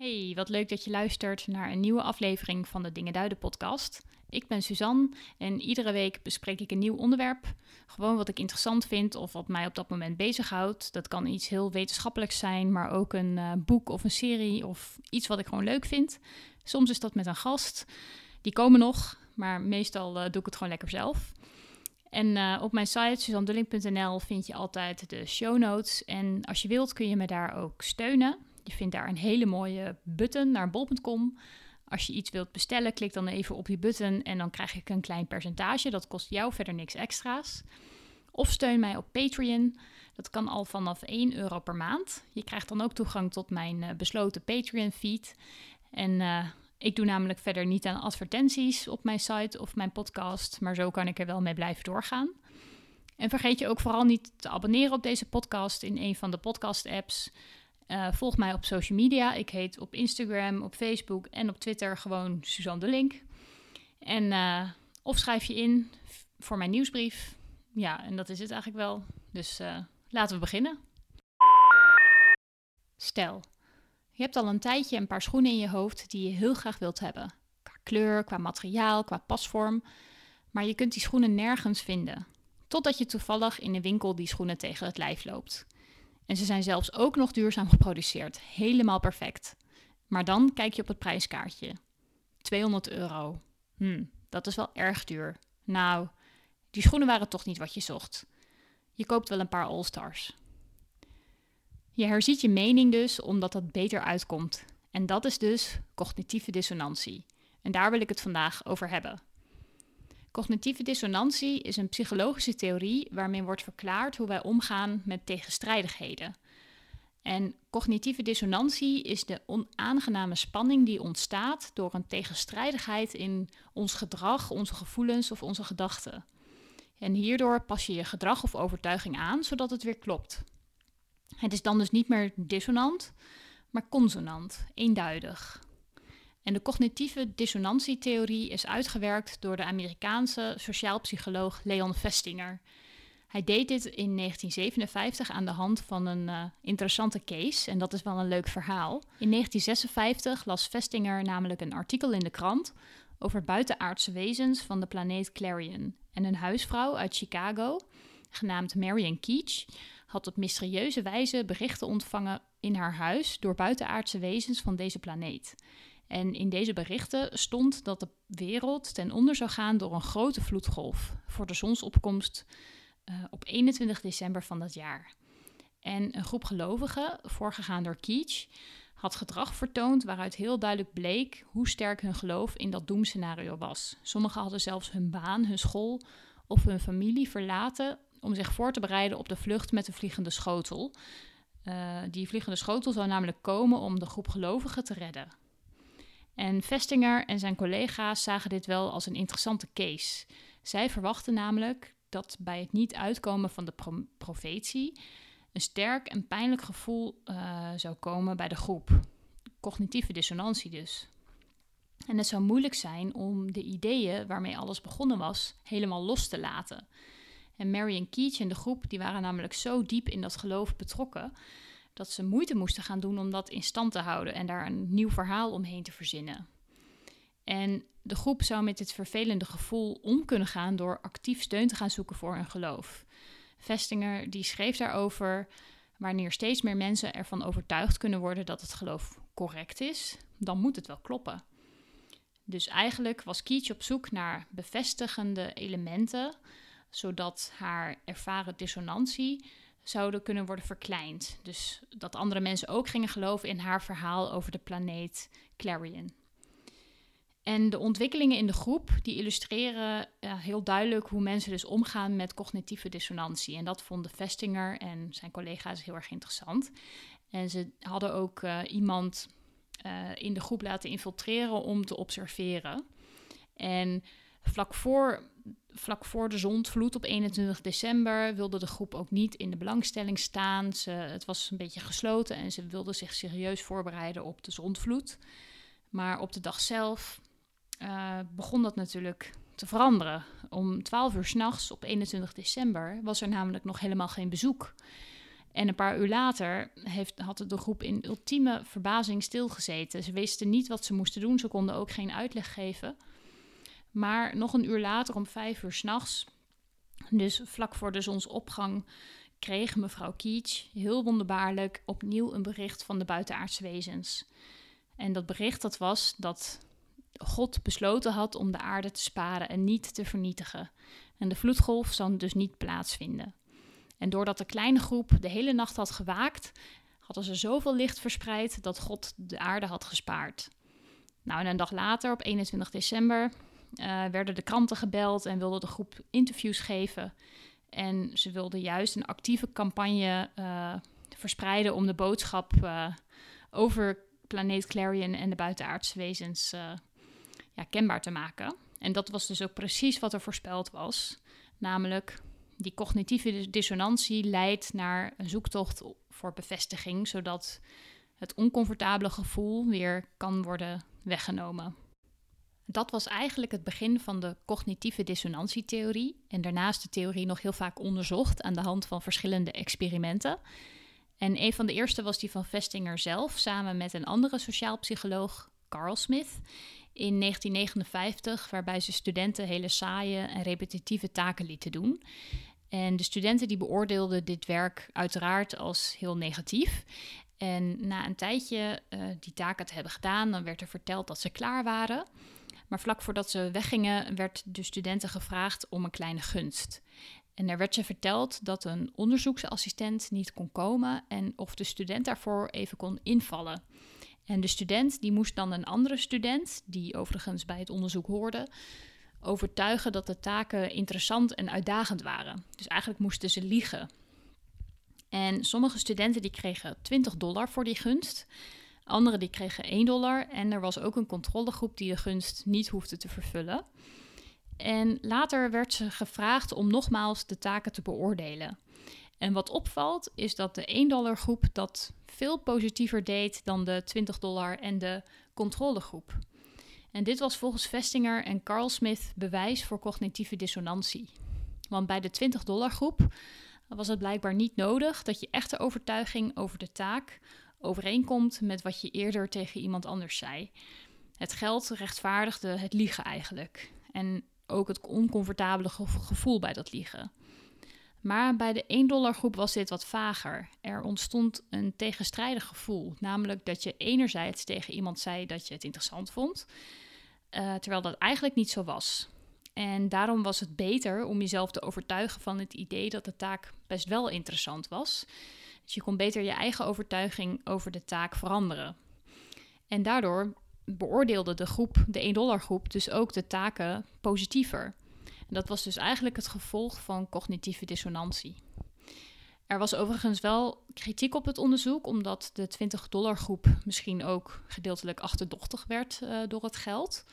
Hey, wat leuk dat je luistert naar een nieuwe aflevering van de Dingen Duiden podcast. Ik ben Suzanne en iedere week bespreek ik een nieuw onderwerp. Gewoon wat ik interessant vind of wat mij op dat moment bezighoudt. Dat kan iets heel wetenschappelijks zijn, maar ook een uh, boek of een serie of iets wat ik gewoon leuk vind. Soms is dat met een gast. Die komen nog, maar meestal uh, doe ik het gewoon lekker zelf. En uh, op mijn site suzandulling.nl vind je altijd de show notes. En als je wilt kun je me daar ook steunen. Je vindt daar een hele mooie button naar bol.com. Als je iets wilt bestellen, klik dan even op die button en dan krijg ik een klein percentage. Dat kost jou verder niks extra's. Of steun mij op Patreon. Dat kan al vanaf 1 euro per maand. Je krijgt dan ook toegang tot mijn uh, besloten Patreon-feed. En uh, ik doe namelijk verder niet aan advertenties op mijn site of mijn podcast, maar zo kan ik er wel mee blijven doorgaan. En vergeet je ook vooral niet te abonneren op deze podcast in een van de podcast-apps. Uh, volg mij op social media. Ik heet op Instagram, op Facebook en op Twitter gewoon Suzanne de Link. En uh, of schrijf je in voor mijn nieuwsbrief. Ja, en dat is het eigenlijk wel. Dus uh, laten we beginnen. Stel, je hebt al een tijdje een paar schoenen in je hoofd die je heel graag wilt hebben. Qua kleur, qua materiaal, qua pasvorm. Maar je kunt die schoenen nergens vinden. Totdat je toevallig in de winkel die schoenen tegen het lijf loopt. En ze zijn zelfs ook nog duurzaam geproduceerd. Helemaal perfect. Maar dan kijk je op het prijskaartje. 200 euro. Hm, dat is wel erg duur. Nou, die schoenen waren toch niet wat je zocht. Je koopt wel een paar All-Stars. Je herziet je mening dus omdat dat beter uitkomt. En dat is dus cognitieve dissonantie. En daar wil ik het vandaag over hebben. Cognitieve dissonantie is een psychologische theorie waarmee wordt verklaard hoe wij omgaan met tegenstrijdigheden. En cognitieve dissonantie is de onaangename spanning die ontstaat door een tegenstrijdigheid in ons gedrag, onze gevoelens of onze gedachten. En hierdoor pas je je gedrag of overtuiging aan zodat het weer klopt. Het is dan dus niet meer dissonant, maar consonant, eenduidig. En de cognitieve dissonantietheorie is uitgewerkt door de Amerikaanse sociaalpsycholoog Leon Festinger. Hij deed dit in 1957 aan de hand van een uh, interessante case, en dat is wel een leuk verhaal. In 1956 las Festinger namelijk een artikel in de krant over buitenaardse wezens van de planeet Clarion. En een huisvrouw uit Chicago, genaamd Marion Keach, had op mysterieuze wijze berichten ontvangen in haar huis door buitenaardse wezens van deze planeet. En in deze berichten stond dat de wereld ten onder zou gaan door een grote vloedgolf voor de zonsopkomst uh, op 21 december van dat jaar. En een groep gelovigen, voorgegaan door Keach, had gedrag vertoond waaruit heel duidelijk bleek hoe sterk hun geloof in dat doemscenario was. Sommigen hadden zelfs hun baan, hun school of hun familie verlaten om zich voor te bereiden op de vlucht met de vliegende schotel. Uh, die vliegende schotel zou namelijk komen om de groep gelovigen te redden. En Vestinger en zijn collega's zagen dit wel als een interessante case. Zij verwachten namelijk dat bij het niet uitkomen van de pro profetie een sterk en pijnlijk gevoel uh, zou komen bij de groep. Cognitieve dissonantie dus. En het zou moeilijk zijn om de ideeën waarmee alles begonnen was helemaal los te laten. En Marion Keach en de groep die waren namelijk zo diep in dat geloof betrokken dat ze moeite moesten gaan doen om dat in stand te houden en daar een nieuw verhaal omheen te verzinnen. En de groep zou met dit vervelende gevoel om kunnen gaan door actief steun te gaan zoeken voor hun geloof. Vestinger die schreef daarover wanneer steeds meer mensen ervan overtuigd kunnen worden dat het geloof correct is, dan moet het wel kloppen. Dus eigenlijk was Keach op zoek naar bevestigende elementen, zodat haar ervaren dissonantie zouden kunnen worden verkleind. Dus dat andere mensen ook gingen geloven in haar verhaal over de planeet Clarion. En de ontwikkelingen in de groep die illustreren uh, heel duidelijk hoe mensen dus omgaan met cognitieve dissonantie. En dat vonden Vestinger en zijn collega's heel erg interessant. En ze hadden ook uh, iemand uh, in de groep laten infiltreren om te observeren. En vlak voor vlak voor de zondvloed op 21 december wilde de groep ook niet in de belangstelling staan. Ze, het was een beetje gesloten en ze wilden zich serieus voorbereiden op de zondvloed. Maar op de dag zelf uh, begon dat natuurlijk te veranderen. Om 12 uur s'nachts op 21 december was er namelijk nog helemaal geen bezoek. En een paar uur later heeft, had de groep in ultieme verbazing stilgezeten. Ze wisten niet wat ze moesten doen, ze konden ook geen uitleg geven. Maar nog een uur later, om vijf uur s'nachts, dus vlak voor de zonsopgang, kreeg mevrouw Keach heel wonderbaarlijk opnieuw een bericht van de buitenaardse wezens. En dat bericht dat was dat God besloten had om de aarde te sparen en niet te vernietigen. En de vloedgolf zou dus niet plaatsvinden. En doordat de kleine groep de hele nacht had gewaakt, hadden ze zoveel licht verspreid dat God de aarde had gespaard. Nou, en een dag later, op 21 december, uh, werden de kranten gebeld en wilde de groep interviews geven. En ze wilden juist een actieve campagne uh, verspreiden om de boodschap uh, over planeet Clarion en de buitenaardse wezens ja, kenbaar te maken. En dat was dus ook precies wat er voorspeld was. Namelijk, die cognitieve dissonantie leidt naar een zoektocht voor bevestiging, zodat het oncomfortabele gevoel weer kan worden weggenomen. Dat was eigenlijk het begin van de cognitieve dissonantietheorie en daarnaast de theorie nog heel vaak onderzocht aan de hand van verschillende experimenten. En een van de eerste was die van Vestinger zelf, samen met een andere sociaal psycholoog, Carl Smith, in 1959, waarbij ze studenten hele saaie en repetitieve taken lieten doen. En de studenten die beoordeelden dit werk uiteraard als heel negatief. En na een tijdje uh, die taken te hebben gedaan, dan werd er verteld dat ze klaar waren. Maar vlak voordat ze weggingen, werd de studenten gevraagd om een kleine gunst. En er werd ze verteld dat een onderzoeksassistent niet kon komen en of de student daarvoor even kon invallen. En de student die moest dan een andere student, die overigens bij het onderzoek hoorde, overtuigen dat de taken interessant en uitdagend waren. Dus eigenlijk moesten ze liegen. En sommige studenten die kregen 20 dollar voor die gunst. Anderen die kregen 1 dollar. En er was ook een controlegroep die de gunst niet hoefde te vervullen. En later werd ze gevraagd om nogmaals de taken te beoordelen. En wat opvalt is dat de 1 dollar groep dat veel positiever deed dan de 20 dollar en de controlegroep. En dit was volgens Vestinger en Carl Smith bewijs voor cognitieve dissonantie. Want bij de 20 dollar groep was het blijkbaar niet nodig dat je echte overtuiging over de taak overeenkomt met wat je eerder tegen iemand anders zei. Het geld rechtvaardigde het liegen eigenlijk. En ook het oncomfortabele gevoel bij dat liegen. Maar bij de 1 dollar groep was dit wat vager. Er ontstond een tegenstrijdig gevoel. Namelijk dat je enerzijds tegen iemand zei dat je het interessant vond, uh, terwijl dat eigenlijk niet zo was. En daarom was het beter om jezelf te overtuigen van het idee dat de taak best wel interessant was. Dus je kon beter je eigen overtuiging over de taak veranderen. En daardoor beoordeelde de groep, de 1 dollar groep, dus ook de taken positiever. En dat was dus eigenlijk het gevolg van cognitieve dissonantie. Er was overigens wel kritiek op het onderzoek, omdat de 20 dollar groep misschien ook gedeeltelijk achterdochtig werd uh, door het geld.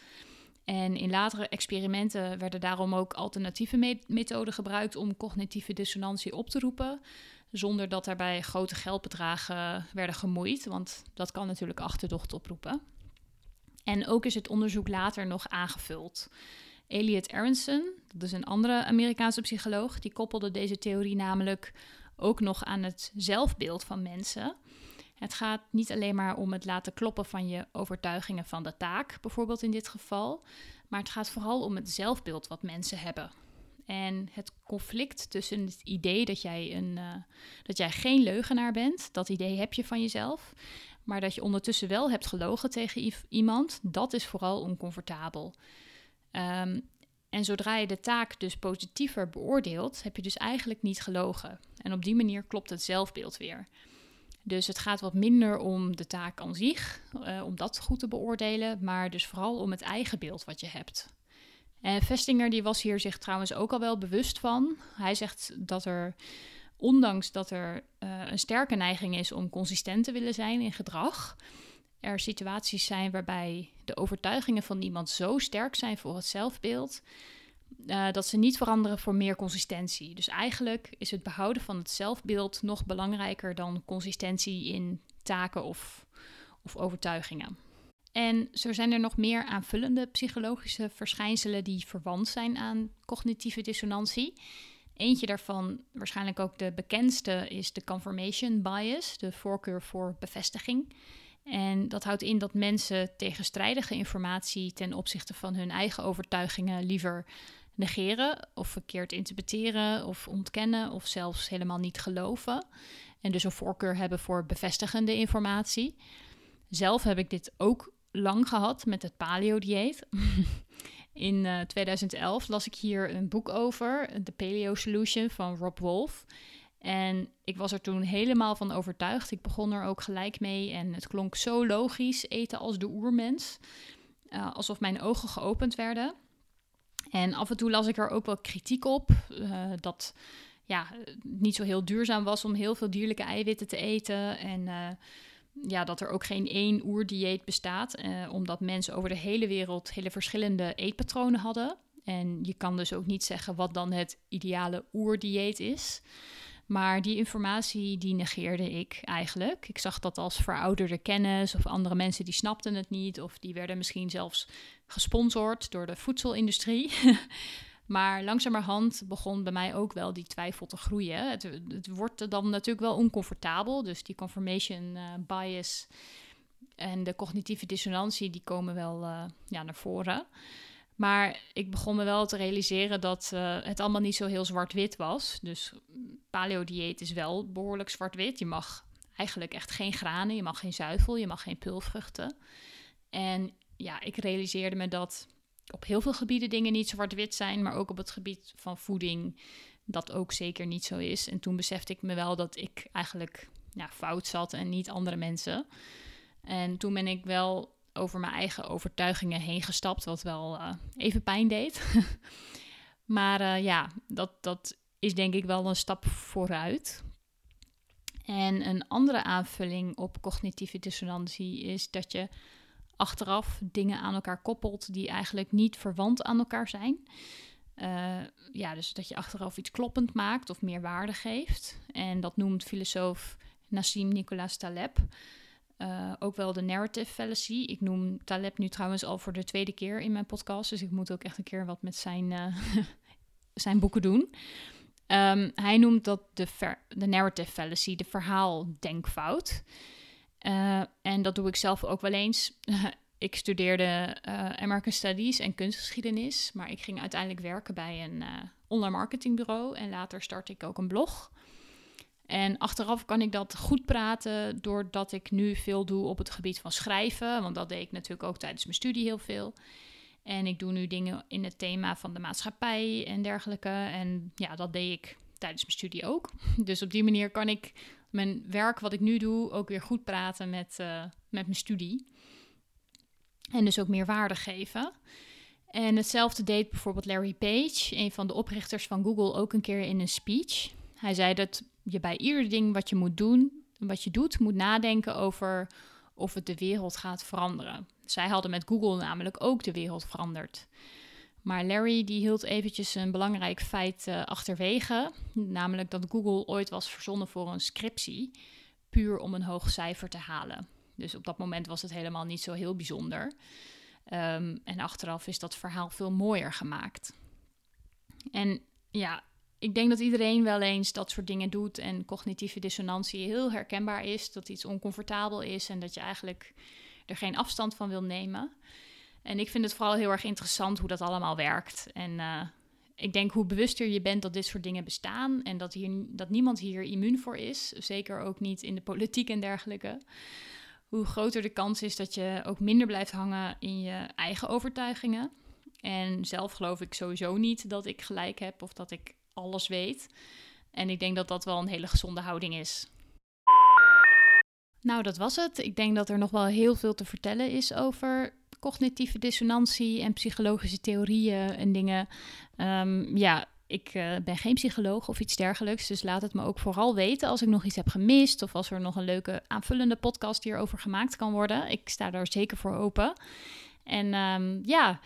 En in latere experimenten werden daarom ook alternatieve methoden gebruikt om cognitieve dissonantie op te roepen, zonder dat daarbij grote geldbedragen werden gemoeid, want dat kan natuurlijk achterdocht oproepen. En ook is het onderzoek later nog aangevuld. Elliot Aronson, dat is een andere Amerikaanse psycholoog, die koppelde deze theorie namelijk ook nog aan het zelfbeeld van mensen. Het gaat niet alleen maar om het laten kloppen van je overtuigingen van de taak, bijvoorbeeld in dit geval, maar het gaat vooral om het zelfbeeld wat mensen hebben. En het conflict tussen het idee dat jij, een, uh, dat jij geen leugenaar bent, dat idee heb je van jezelf, maar dat je ondertussen wel hebt gelogen tegen iemand, dat is vooral oncomfortabel. Um, en zodra je de taak dus positiever beoordeelt, heb je dus eigenlijk niet gelogen. En op die manier klopt het zelfbeeld weer. Dus het gaat wat minder om de taak aan zich, uh, om dat goed te beoordelen, maar dus vooral om het eigen beeld wat je hebt. En Vestinger die was hier zich trouwens ook al wel bewust van. Hij zegt dat er, ondanks dat er uh, een sterke neiging is om consistent te willen zijn in gedrag, er situaties zijn waarbij de overtuigingen van iemand zo sterk zijn voor het zelfbeeld. Uh, dat ze niet veranderen voor meer consistentie. Dus eigenlijk is het behouden van het zelfbeeld nog belangrijker dan consistentie in taken of, of overtuigingen. En zo zijn er nog meer aanvullende psychologische verschijnselen die verwant zijn aan cognitieve dissonantie. Eentje daarvan, waarschijnlijk ook de bekendste, is de confirmation bias, de voorkeur voor bevestiging. En dat houdt in dat mensen tegenstrijdige informatie ten opzichte van hun eigen overtuigingen liever negeren of verkeerd interpreteren of ontkennen of zelfs helemaal niet geloven. En dus een voorkeur hebben voor bevestigende informatie. Zelf heb ik dit ook lang gehad met het paleo-dieet. In 2011 eh, las ik hier een boek over, The Paleo Solution van Rob Wolf. En ik was er toen helemaal van overtuigd. Ik begon er ook gelijk mee en het klonk zo logisch, eten als de oermens. Uh, alsof mijn ogen geopend werden. En af en toe las ik er ook wel kritiek op. Uh, dat ja, niet zo heel duurzaam was om heel veel dierlijke eiwitten te eten. En ja, dat er ook geen één oerdieet bestaat. Uh, omdat mensen over de hele wereld hele verschillende eetpatronen hadden. En je kan dus ook niet zeggen wat dan het ideale oerdieet is. Maar die informatie die negeerde ik eigenlijk. Ik zag dat als verouderde kennis of andere mensen die snapten het niet of die werden misschien zelfs gesponsord door de voedselindustrie. maar langzamerhand begon bij mij ook wel die twijfel te groeien. Het, het wordt dan natuurlijk wel oncomfortabel, dus die confirmation uh, bias en de cognitieve dissonantie die komen wel uh, ja, naar voren. Maar ik begon me wel te realiseren dat uh, het allemaal niet zo heel zwart-wit was. Dus paleo-dieet is wel behoorlijk zwart-wit. Je mag eigenlijk echt geen granen, je mag geen zuivel, je mag geen pulvruchten. En ja, ik realiseerde me dat op heel veel gebieden dingen niet zwart-wit zijn, maar ook op het gebied van voeding dat ook zeker niet zo is. En toen besefte ik me wel dat ik eigenlijk ja, fout zat en niet andere mensen. En toen ben ik wel over mijn eigen overtuigingen heen gestapt, wat wel uh, even pijn deed. maar uh, ja, dat, dat is denk ik wel een stap vooruit. En een andere aanvulling op cognitieve dissonantie is dat je achteraf dingen aan elkaar koppelt die eigenlijk niet verwant aan elkaar zijn. Uh, ja, dus dat je achteraf iets kloppend maakt of meer waarde geeft. En dat noemt filosoof Nassim Nicholas Taleb. Uh, ook wel de narrative fallacy. Ik noem Taleb nu trouwens al voor de tweede keer in mijn podcast. Dus ik moet ook echt een keer wat met zijn, uh, zijn boeken doen. Um, hij noemt dat de, de narrative fallacy, de verhaaldenkfout. Uh, en dat doe ik zelf ook wel eens. ik studeerde American Studies en kunstgeschiedenis. Maar ik ging uiteindelijk werken bij een online marketingbureau. En later startte ik ook een blog. En achteraf kan ik dat goed praten doordat ik nu veel doe op het gebied van schrijven. Want dat deed ik natuurlijk ook tijdens mijn studie heel veel. En ik doe nu dingen in het thema van de maatschappij en dergelijke. En ja, dat deed ik tijdens mijn studie ook. Dus op die manier kan ik mijn werk wat ik nu doe ook weer goed praten met, uh, met mijn studie. En dus ook meer waarde geven. En hetzelfde deed bijvoorbeeld Larry Page, een van de oprichters van Google, ook een keer in een speech. Hij zei dat je bij ieder ding wat je moet doen, wat je doet, moet nadenken over of het de wereld gaat veranderen. Zij hadden met Google namelijk ook de wereld veranderd. Maar Larry die hield eventjes een belangrijk feit uh, achterwege, namelijk dat Google ooit was verzonnen voor een scriptie, puur om een hoog cijfer te halen. Dus op dat moment was het helemaal niet zo heel bijzonder. Um, en achteraf is dat verhaal veel mooier gemaakt. En ja, ik denk dat iedereen wel eens dat soort dingen doet en cognitieve dissonantie heel herkenbaar is, dat iets oncomfortabel is en dat je eigenlijk er geen afstand van wil nemen. En ik vind het vooral heel erg interessant hoe dat allemaal werkt. En uh, ik denk hoe bewuster je bent dat dit soort dingen bestaan en dat, hier, dat niemand hier immuun voor is, zeker ook niet in de politiek en dergelijke, hoe groter de kans is dat je ook minder blijft hangen in je eigen overtuigingen. En zelf geloof ik sowieso niet dat ik gelijk heb of dat ik alles weet. En ik denk dat dat wel een hele gezonde houding is. Nou, dat was het. Ik denk dat er nog wel heel veel te vertellen is over cognitieve dissonantie en psychologische theorieën en dingen. Um, ja, ik uh, ben geen psycholoog of iets dergelijks, dus laat het me ook vooral weten als ik nog iets heb gemist of als er nog een leuke aanvullende podcast hierover gemaakt kan worden. Ik sta daar zeker voor open. En um, ja,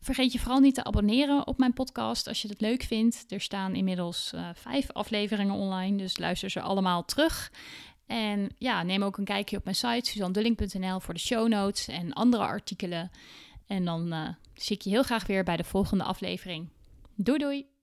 vergeet je vooral niet te abonneren op mijn podcast als je het leuk vindt. Er staan inmiddels uh, vijf afleveringen online, dus luister ze allemaal terug. En ja, neem ook een kijkje op mijn site suzandulling.nl voor de show notes en andere artikelen. En dan uh, zie ik je heel graag weer bij de volgende aflevering. Doei doei!